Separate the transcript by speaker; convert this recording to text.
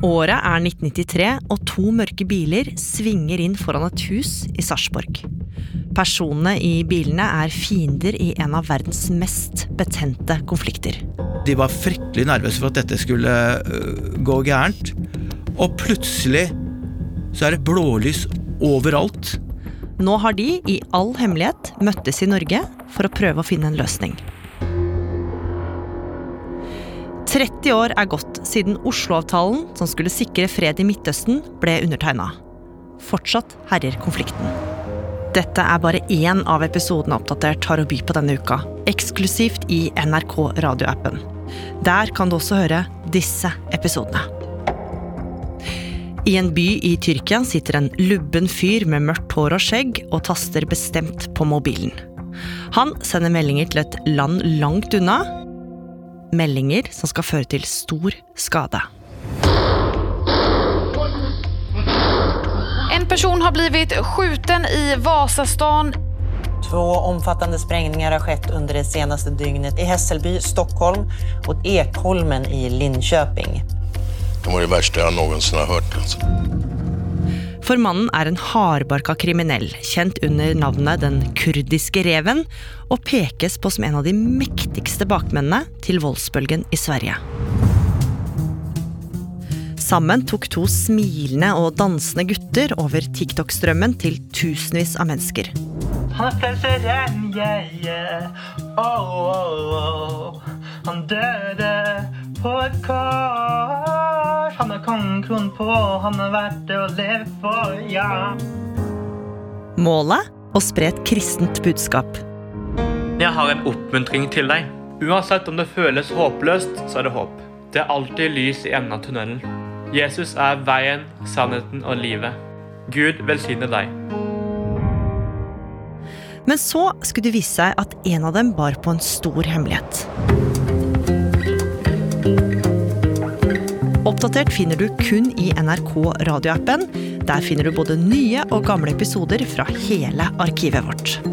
Speaker 1: Året er 1993, og to mørke biler svinger inn foran et hus i Sarpsborg. Personene i bilene er fiender i en av verdens mest betente konflikter.
Speaker 2: De var fryktelig nervøse for at dette skulle øh, gå gærent. Og plutselig så er det blålys overalt.
Speaker 1: Nå har de i all hemmelighet møttes i Norge for å prøve å finne en løsning. 30 år er gått siden Oslo-avtalen, som skulle sikre fred i Midtøsten, ble undertegna. Fortsatt herjer konflikten. Dette er bare én av episodene Oppdatert har å by på denne uka, eksklusivt i NRK radioappen. Der kan du også høre disse episodene. I en by i Tyrkia sitter en lubben fyr med mørkt hår og skjegg og taster bestemt på mobilen. Han sender meldinger til et land langt unna, meldinger som skal føre til stor skade.
Speaker 3: En person har blivit skjuten i Vasastan.
Speaker 4: Två omfattende sprengninger har skett under det seneste dygnet i Hässelby, Stockholm og Ekholmen i Linköping.
Speaker 5: Det var det verste jeg noensinne har hørt. Altså.
Speaker 1: For mannen er en hardbarka kriminell, kjent under navnet Den kurdiske reven, og pekes på som en av de mektigste bakmennene til voldsbølgen i Sverige. Sammen tok to smilende og dansende gutter over TikTok-strømmen til tusenvis av mennesker.
Speaker 6: Han er frelseren, yeah, yeah. Oh, oh, oh. Han døde på et kors. Han kron kongekronen på, han er verdt det å leve for, ja.
Speaker 1: Målet? Å spre et kristent budskap.
Speaker 6: Jeg har en oppmuntring til deg. Uansett om det føles håpløst, så er det håp. Det er alltid lys i enden av tunnelen. Jesus er veien, sannheten og livet. Gud velsigne deg.
Speaker 1: Men så skulle det vise seg at en av dem bar på en stor hemmelighet. Oppdatert finner du kun i NRK radioappen. Der finner du både nye og gamle episoder fra hele arkivet vårt.